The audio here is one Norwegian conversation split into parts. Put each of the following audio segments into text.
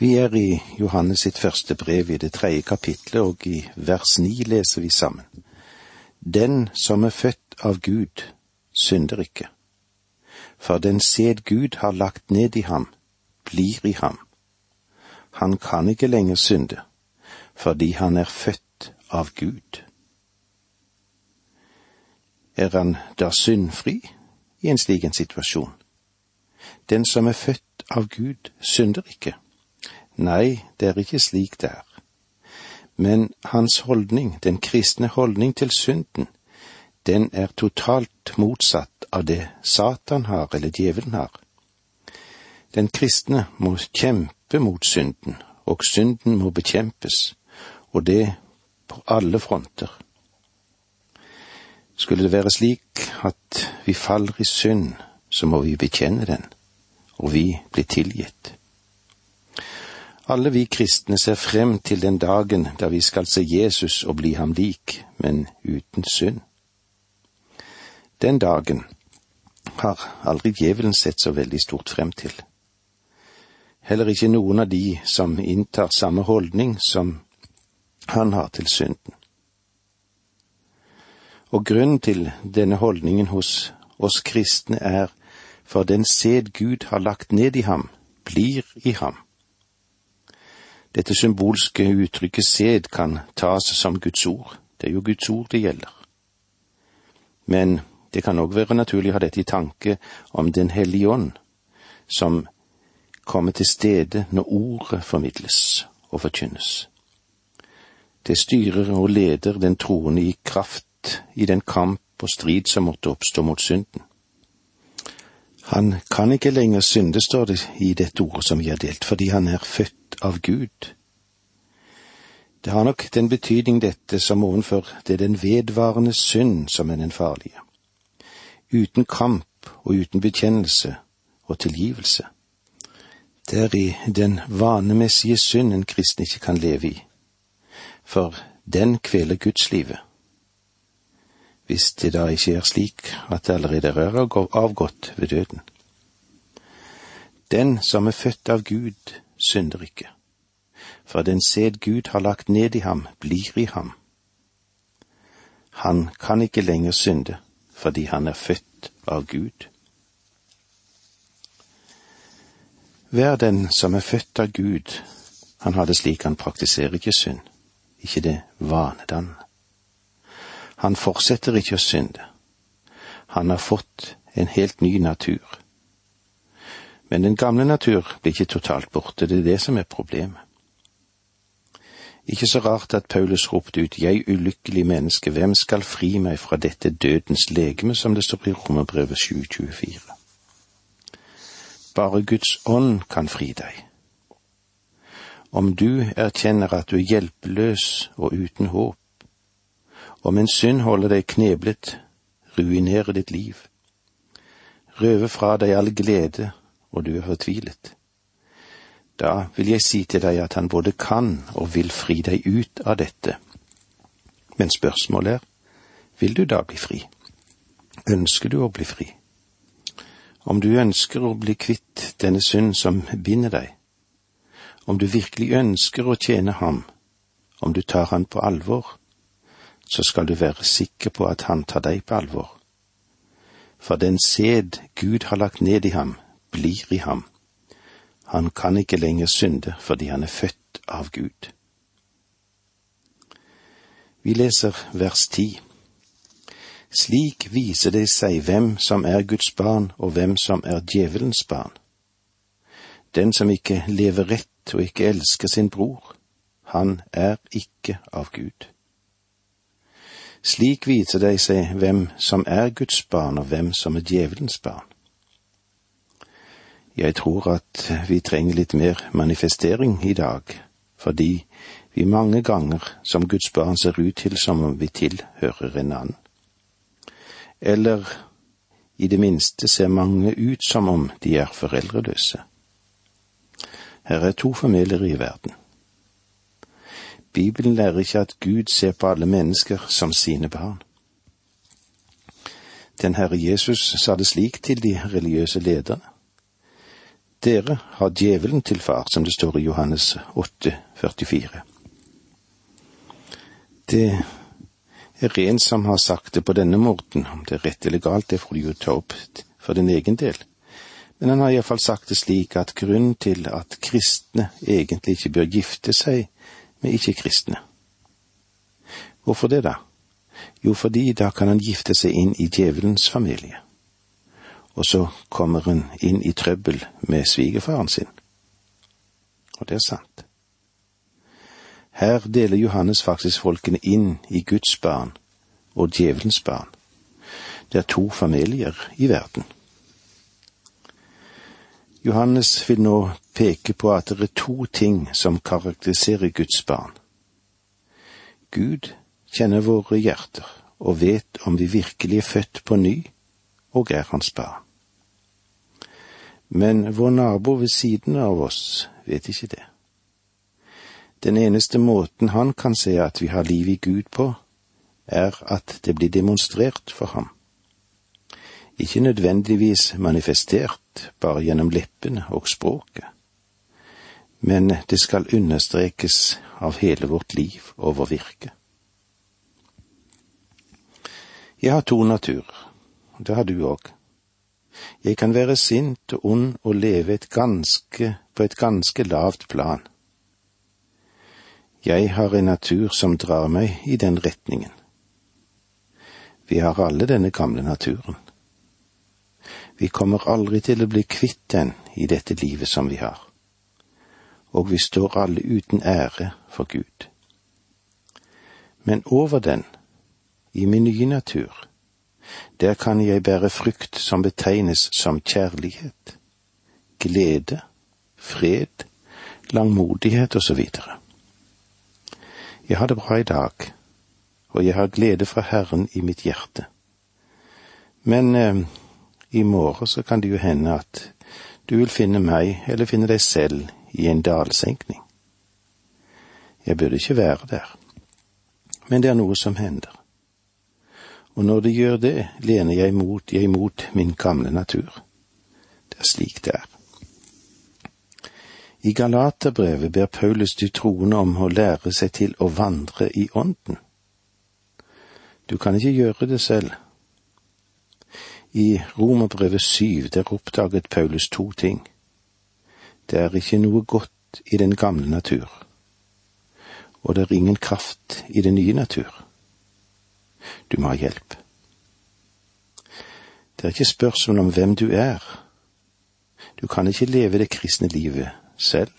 Vi er i Johannes sitt første brev i det tredje kapitlet, og i vers ni leser vi sammen. Den som er født av Gud, synder ikke. For den sæd Gud har lagt ned i ham, blir i ham. Han kan ikke lenger synde, fordi han er født av Gud. Er han da syndfri i en slik en situasjon? Den som er født av Gud, synder ikke. Nei, det er ikke slik det er. Men hans holdning, den kristne holdning til synden, den er totalt motsatt av det Satan har eller djevelen har. Den kristne må kjempe mot synden, og synden må bekjempes, og det på alle fronter. Skulle det være slik at vi faller i synd, så må vi bekjenne den, og vi blir tilgitt. Alle vi kristne ser frem til den dagen da vi skal se Jesus og bli ham lik, men uten synd. Den dagen har aldri djevelen sett så veldig stort frem til. Heller ikke noen av de som inntar samme holdning som han har til synden. Og grunnen til denne holdningen hos oss kristne er for den sæd Gud har lagt ned i ham, blir i ham. Dette symbolske uttrykket sæd kan tas som Guds ord. Det er jo Guds ord det gjelder. Men det kan òg være naturlig å ha dette i tanke om Den hellige ånd, som kommer til stede når ordet formidles og forkynnes. Det styrer og leder den troende i kraft i den kamp og strid som måtte oppstå mot synden. Han kan ikke lenger synde, står det i dette ordet som vi har delt, fordi han er født av Gud. Det har nok den betydning dette som ovenfor det er den vedvarende synd som er den farlige. Uten kamp og uten bekjennelse og tilgivelse. Det er i den vanemessige synd en kristen ikke kan leve i, for den kveler gudslivet. Hvis det da ikke er slik at det allerede er avgått ved døden. Den som er født av Gud, synder ikke, for den sæd Gud har lagt ned i ham, blir i ham. Han kan ikke lenger synde, fordi han er født av Gud. Hver den som er født av Gud, han har det slik han praktiserer ikke synd, ikke det vanedann. Han fortsetter ikke å synde. Han har fått en helt ny natur. Men den gamle natur blir ikke totalt borte, det er det som er problemet. Ikke så rart at Paulus ropte ut, Jeg ulykkelig menneske, hvem skal fri meg fra dette dødens legeme, som det står i Romerbrevet 724. Bare Guds ånd kan fri deg. Om du erkjenner at du er hjelpeløs og uten håp, om en synd holder deg kneblet, ruinerer ditt liv, røver fra deg all glede, og du er fortvilet, da vil jeg si til deg at han både kan og vil fri deg ut av dette. Men spørsmålet er, vil du da bli fri? Ønsker du å bli fri? Om du ønsker å bli kvitt denne synd som binder deg, om du virkelig ønsker å tjene ham, om du tar han på alvor, så skal du være sikker på at han tar deg på alvor. For den sæd Gud har lagt ned i ham, blir i ham. Han kan ikke lenger synde fordi han er født av Gud. Vi leser vers ti. Slik viser det seg hvem som er Guds barn og hvem som er djevelens barn. Den som ikke lever rett og ikke elsker sin bror, han er ikke av Gud. Slik viser de seg hvem som er Guds barn, og hvem som er djevelens barn. Jeg tror at vi trenger litt mer manifestering i dag, fordi vi mange ganger som Guds barn ser ut til som om vi tilhører en annen. Eller i det minste ser mange ut som om de er foreldreløse. Her er to familier i verden. Bibelen lærer ikke at Gud ser på alle mennesker som sine barn. Den Herre Jesus sa det slik til de religiøse lederne. Dere har djevelen til far, som det står i Johannes 8, 44. Det er en som har sagt det på denne måten, om det er rett eller galt, det får du jo ta opp for din egen del. Men han har iallfall sagt det slik at grunnen til at kristne egentlig ikke bør gifte seg med ikke-kristne. Hvorfor det, da? Jo, fordi da kan han gifte seg inn i djevelens familie. Og så kommer han inn i trøbbel med svigerfaren sin. Og det er sant. Her deler Johannes faktisk folkene inn i Guds barn og djevelens barn. Det er to familier i verden. Johannes vil nå peke på at det er to ting som karakteriserer Guds barn. Gud kjenner våre hjerter og vet om vi virkelig er født på ny og er hans barn. Men vår nabo ved siden av oss vet ikke det. Den eneste måten han kan se at vi har liv i Gud på, er at det blir demonstrert for ham. Ikke nødvendigvis manifestert bare gjennom leppene og språket, men det skal understrekes av hele vårt liv og vår virke. Jeg har to naturer, det har du òg. Jeg kan være sint og ond og leve et ganske, på et ganske lavt plan. Jeg har en natur som drar meg i den retningen. Vi har alle denne gamle naturen. Vi kommer aldri til å bli kvitt den i dette livet som vi har, og vi står alle uten ære for Gud. Men over den, i min nye natur, der kan jeg bære frukt som betegnes som kjærlighet, glede, fred, langmodighet osv. Jeg har det bra i dag, og jeg har glede fra Herren i mitt hjerte. Men eh, i morgen så kan det jo hende at du vil finne meg, eller finne deg selv, i en dalsenkning. Jeg burde ikke være der, men det er noe som hender og når det gjør det, lener jeg mot, jeg mot min gamle natur. Det er slik det er. I Galaterbrevet ber Paulus de troende om å lære seg til å vandre i Ånden. Du kan ikke gjøre det selv. I Romerbrevet syv der oppdaget Paulus to ting. Det er ikke noe godt i den gamle natur, og det er ingen kraft i den nye natur. Du må ha hjelp. Det er ikke spørsmål om hvem du er. Du kan ikke leve det kristne livet selv.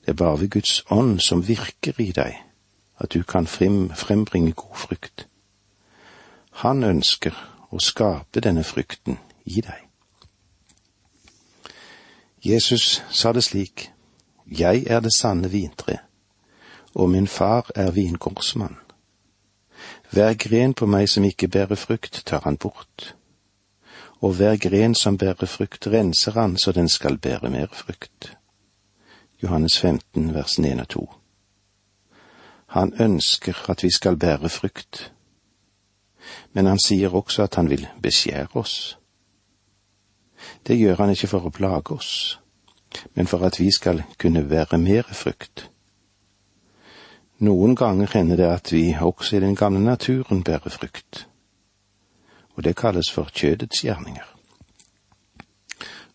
Det er bare ved Guds ånd som virker i deg, at du kan frembringe god frukt. Han ønsker å skape denne frykten i deg. Jesus sa det slik, Jeg er det sanne vintre, og min far er vingårdsmann. Hver gren på meg som ikke bærer frukt, tar han bort. Og hver gren som bærer frukt, renser han så den skal bære mer frukt. Johannes 15, vers 1 og 2. Han ønsker at vi skal bære frukt, men han sier også at han vil beskjære oss. Det gjør han ikke for å plage oss, men for at vi skal kunne være mer frukt. Noen ganger hender det at vi også i den gamle naturen bærer frukt, og det kalles for kjødets gjerninger.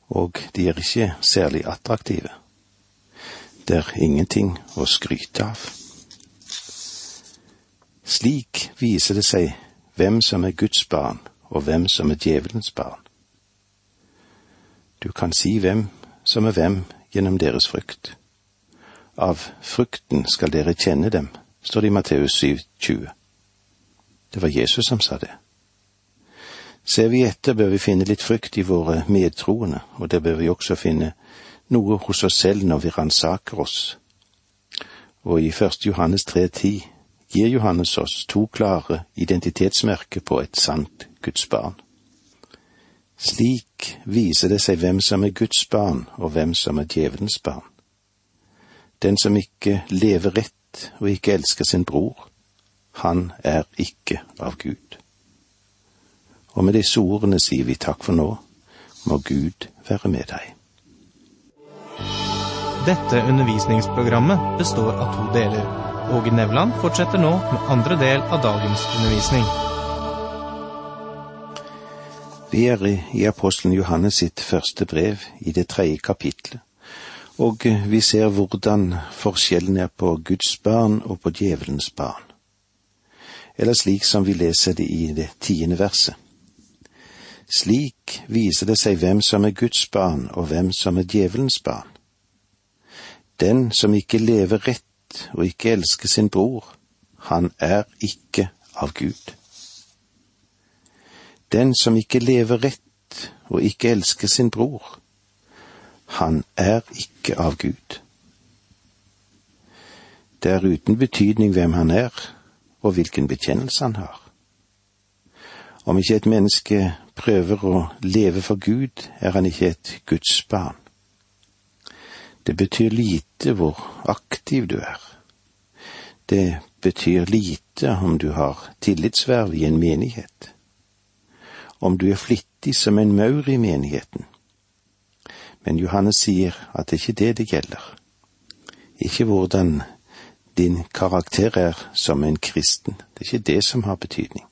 Og de er ikke særlig attraktive. Det er ingenting å skryte av. Slik viser det seg hvem som er Guds barn, og hvem som er djevelens barn. Du kan si hvem som er hvem gjennom deres frykt. Av frukten skal dere kjenne dem, står det i Matteus 7,20. Det var Jesus som sa det. Ser vi etter, bør vi finne litt frykt i våre medtroende, og der bør vi også finne noe hos oss selv når vi ransaker oss. Og i 1. Johannes 3,10 gir Johannes oss to klare identitetsmerker på et sant Guds barn. Slik viser det seg hvem som er Guds barn, og hvem som er djevelens barn. Den som ikke lever rett og ikke elsker sin bror, han er ikke av Gud. Og med disse ordene sier vi takk for nå, må Gud være med deg. Dette undervisningsprogrammet består av to deler. Åge Nevland fortsetter nå med andre del av dagens undervisning. Vi er i apostelen Johannes sitt første brev i det tredje kapitlet, og vi ser hvordan forskjellen er på Guds barn og på djevelens barn. Eller slik som vi leser det i det tiende verset. Slik viser det seg hvem som er Guds barn og hvem som er djevelens barn. Den som ikke lever rett og ikke elsker sin bror, han er ikke av Gud. Den som ikke lever rett og ikke elsker sin bror, han er ikke av Gud. Det er uten betydning hvem han er, og hvilken bekjennelse han har. Om ikke et menneske prøver å leve for Gud, er han ikke et Guds barn. Det betyr lite hvor aktiv du er. Det betyr lite om du har tillitsverv i en menighet. Om du er flittig som en maur i menigheten. Men Johannes sier at det er ikke det det gjelder. Ikke hvordan din karakter er som en kristen. Det er ikke det som har betydning.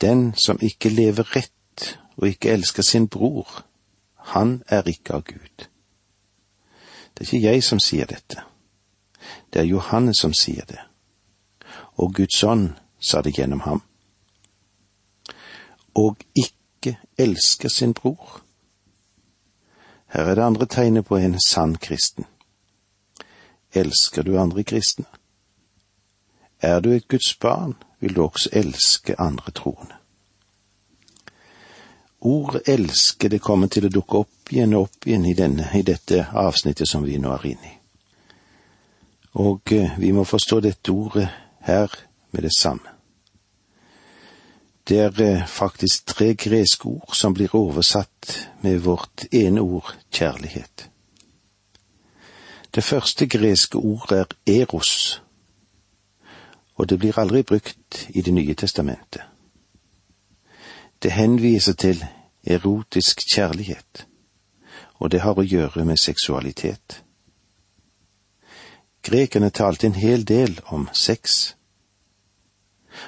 Den som ikke lever rett og ikke elsker sin bror, han er ikke av Gud. Det er ikke jeg som sier dette. Det er Johannes som sier det. Og Guds ånd sa det gjennom ham. Og ikke elsker sin bror. Her er det andre tegnet på en sann kristen. Elsker du andre kristne? Er du et Guds barn, vil du også elske andre troende. Ordet elskede kommer til å dukke opp igjen og opp igjen i, denne, i dette avsnittet som vi nå er inne i. Og eh, vi må forstå dette ordet her med det samme. Det er eh, faktisk tre greske ord som blir oversatt med vårt ene ord kjærlighet. Det første greske ordet er eros, og det blir aldri brukt i Det nye testamentet. Det henviser til erotisk kjærlighet, og det har å gjøre med seksualitet. Grekerne talte en hel del om sex,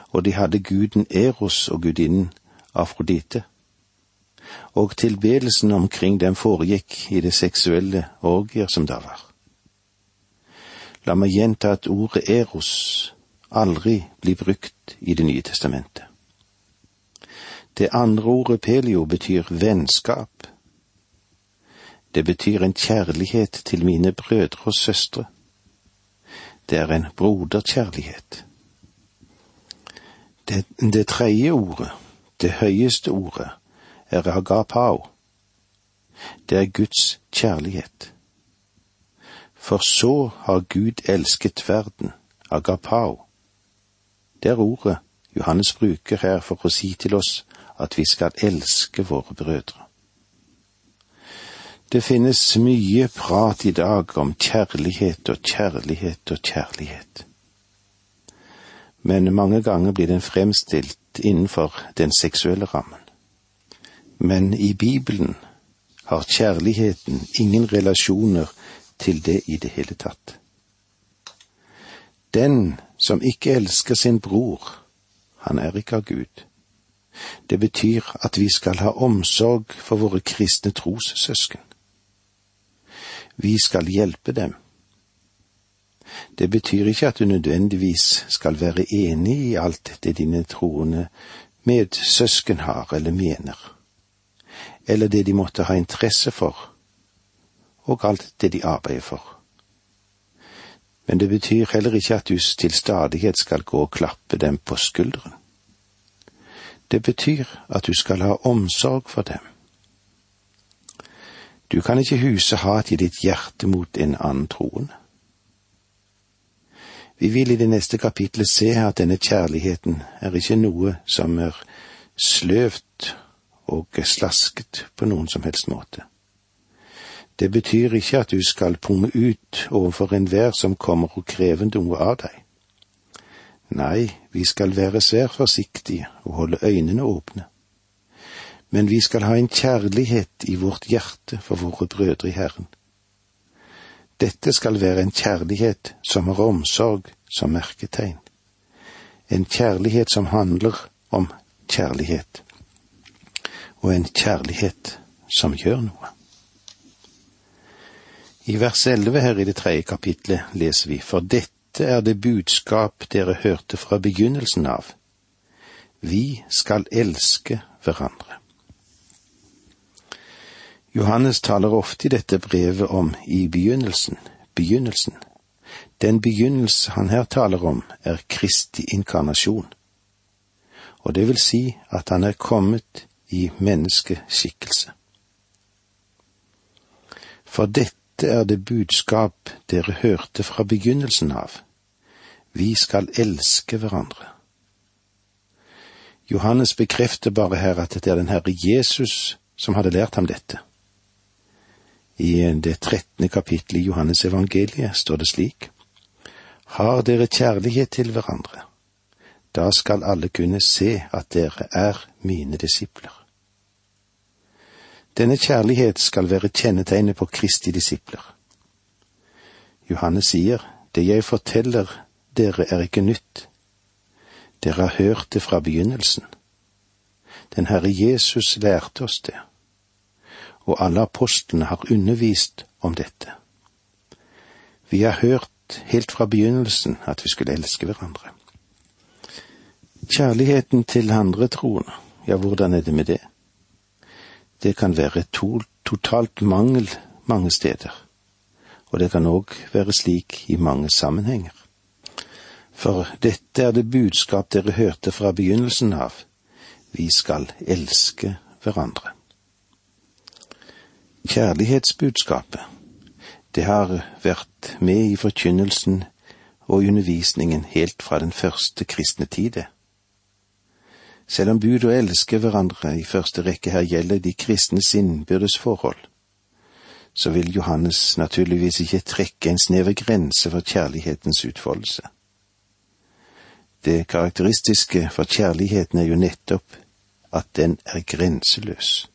og de hadde guden Eros og gudinnen Afrodite, og tilbedelsen omkring dem foregikk i det seksuelle orgier som da var. La meg gjenta at ordet Eros aldri blir brukt i Det nye testamentet. Det andre ordet pelio betyr vennskap. Det betyr en kjærlighet til mine brødre og søstre. Det er en broderkjærlighet. Det, det tredje ordet, det høyeste ordet, er agapao. Det er Guds kjærlighet. For så har Gud elsket verden, agapao. Det er ordet Johannes bruker her for å si til oss at vi skal elske våre brødre. Det finnes mye prat i dag om kjærlighet og kjærlighet og kjærlighet. Men mange ganger blir den fremstilt innenfor den seksuelle rammen. Men i Bibelen har kjærligheten ingen relasjoner til det i det hele tatt. Den som ikke elsker sin bror, han er ikke av Gud. Det betyr at vi skal ha omsorg for våre kristne trossøsken. Vi skal hjelpe dem. Det betyr ikke at du nødvendigvis skal være enig i alt det dine troende medsøsken har eller mener, eller det de måtte ha interesse for, og alt det de arbeider for. Men det betyr heller ikke at du til stadighet skal gå og klappe dem på skulderen. Det betyr at du skal ha omsorg for dem. Du kan ikke huse hat i ditt hjerte mot en annen troende. Vi vil i det neste kapitlet se at denne kjærligheten er ikke noe som er sløvt og slasket på noen som helst måte. Det betyr ikke at du skal punge ut overfor enhver som kommer og krever noe av deg. Nei, vi skal være svært forsiktige og holde øynene åpne. Men vi skal ha en kjærlighet i vårt hjerte for våre brødre i Herren. Dette skal være en kjærlighet som har omsorg som merketegn. En kjærlighet som handler om kjærlighet. Og en kjærlighet som gjør noe. I vers elleve her i det tredje kapitlet leser vi For dette er det budskap dere hørte fra begynnelsen av. Vi skal elske hverandre. Johannes taler ofte i dette brevet om i begynnelsen, begynnelsen. Den begynnelse han her taler om, er Kristi inkarnasjon. Og det vil si at han er kommet i menneskeskikkelse. For dette er det budskap dere hørte fra begynnelsen av. Vi skal elske hverandre. Johannes bekrefter bare her at det er den Herre Jesus som hadde lært ham dette. I det trettende kapittelet i Johannes evangeliet står det slik. Har dere kjærlighet til hverandre, da skal alle kunne se at dere er mine disipler. Denne kjærlighet skal være kjennetegnet på Kristi disipler. Johannes sier, det jeg forteller dere er ikke nytt. Dere har hørt det fra begynnelsen. Den Herre Jesus lærte oss det, og alle apostlene har undervist om dette. Vi har hørt helt fra begynnelsen at vi skulle elske hverandre. Kjærligheten til andre troende, ja, hvordan er det med det? Det kan være to, totalt mangel mange steder, og det kan òg være slik i mange sammenhenger. For dette er det budskap dere hørte fra begynnelsen av, vi skal elske hverandre. Kjærlighetsbudskapet, det har vært med i forkynnelsen og undervisningen helt fra den første kristne tid. Selv om bud å elske hverandre i første rekke her gjelder de kristnes innbyrdes forhold, så vil Johannes naturligvis ikke trekke en snever grense for kjærlighetens utfoldelse. Det karakteristiske for kjærligheten er jo nettopp at den er grenseløs.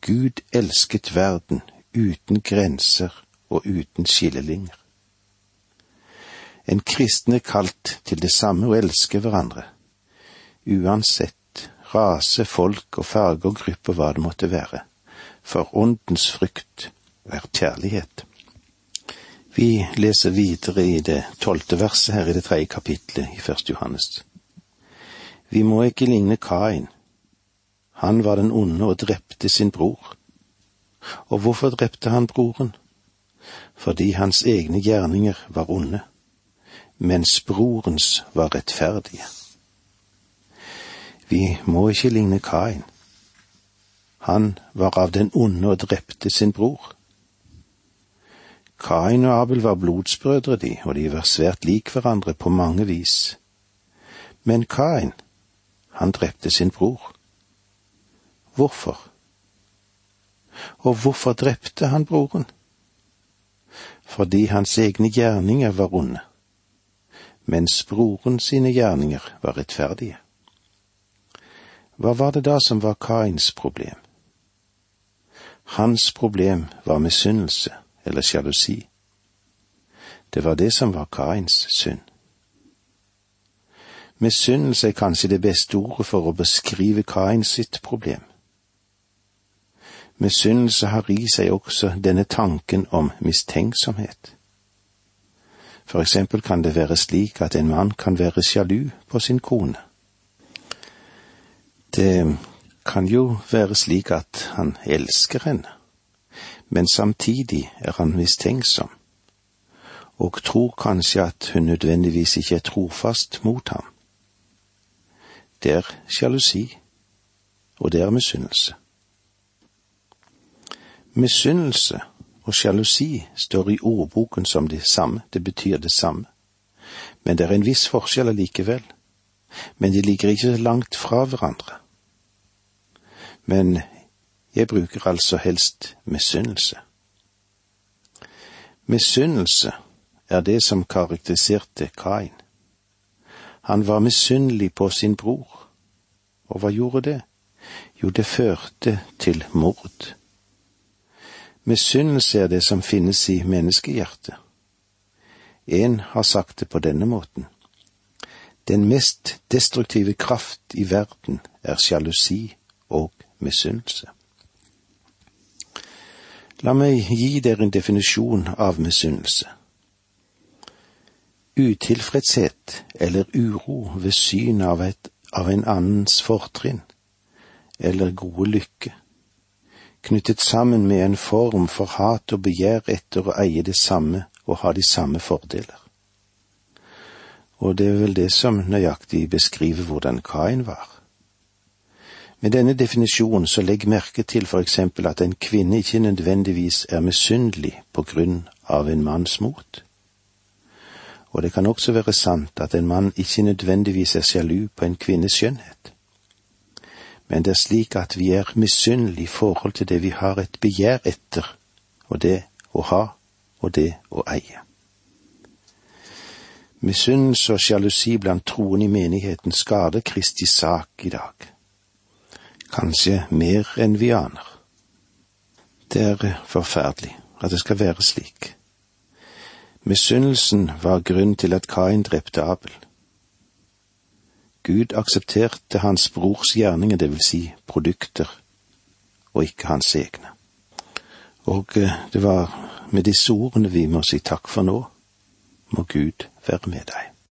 Gud elsket verden uten grenser og uten skillelinjer. En kristen er kalt til det samme å elske hverandre, uansett rase, folk og farge og gruppe hva det måtte være, for åndens frykt er kjærlighet. Vi leser videre i det tolvte verset her i det tredje kapitlet i Første Johannes. Vi må ikke ligne Kain. Han var den onde og drepte sin bror. Og hvorfor drepte han broren? Fordi hans egne gjerninger var onde, mens brorens var rettferdige. Vi må ikke ligne Kain. Han var av den onde og drepte sin bror. Kain og Abel var blodsbrødre, de, og de var svært lik hverandre på mange vis. Men Kain, han drepte sin bror. Hvorfor? Og hvorfor drepte han broren? Fordi hans egne gjerninger var onde, mens broren sine gjerninger var rettferdige. Hva var det da som var Kains problem? Hans problem var misunnelse eller sjalusi. Det var det som var Kains synd. Misunnelse er kanskje det beste ordet for å beskrive Kains sitt problem. Misunnelse har i seg også denne tanken om mistenksomhet. For eksempel kan det være slik at en mann kan være sjalu på sin kone. Det kan jo være slik at han elsker henne, men samtidig er han mistenksom, og tror kanskje at hun nødvendigvis ikke er trofast mot ham. Det er sjalusi, og det er misunnelse. Misunnelse og sjalusi står i ordboken som det samme, det betyr det samme, men det er en viss forskjell allikevel, men de ligger ikke langt fra hverandre men jeg bruker altså helst misunnelse. Misunnelse er det som karakteriserte Kain. Han var misunnelig på sin bror, og hva gjorde det? Jo, det førte til mord. Misunnelse er det som finnes i menneskehjertet. En har sagt det på denne måten. Den mest destruktive kraft i verden er sjalusi og misunnelse. La meg gi dere en definisjon av misunnelse. Utilfredshet eller uro ved syn av, av en annens fortrinn eller gode lykke, knyttet sammen med en form for hat og begjær etter å eie det samme og ha de samme fordeler. Og det er vel det som nøyaktig beskriver hvordan Kain var. Med denne definisjonen så legg merke til for eksempel at en kvinne ikke nødvendigvis er misunnelig på grunn av en manns mot. Og det kan også være sant at en mann ikke nødvendigvis er sjalu på en kvinnes skjønnhet. Men det er slik at vi er misunnelige i forhold til det vi har et begjær etter, og det å ha og det å eie. Misunnelse og sjalusi blant troende i menigheten skader Kristi sak i dag. Kanskje mer enn vi aner. Det er forferdelig at det skal være slik. Misunnelsen var grunn til at Kain drepte Abel. Gud aksepterte hans brors gjerninger, det vil si produkter, og ikke hans egne. Og eh, det var med disse ordene vi må si takk for nå. Må Gud være med deg.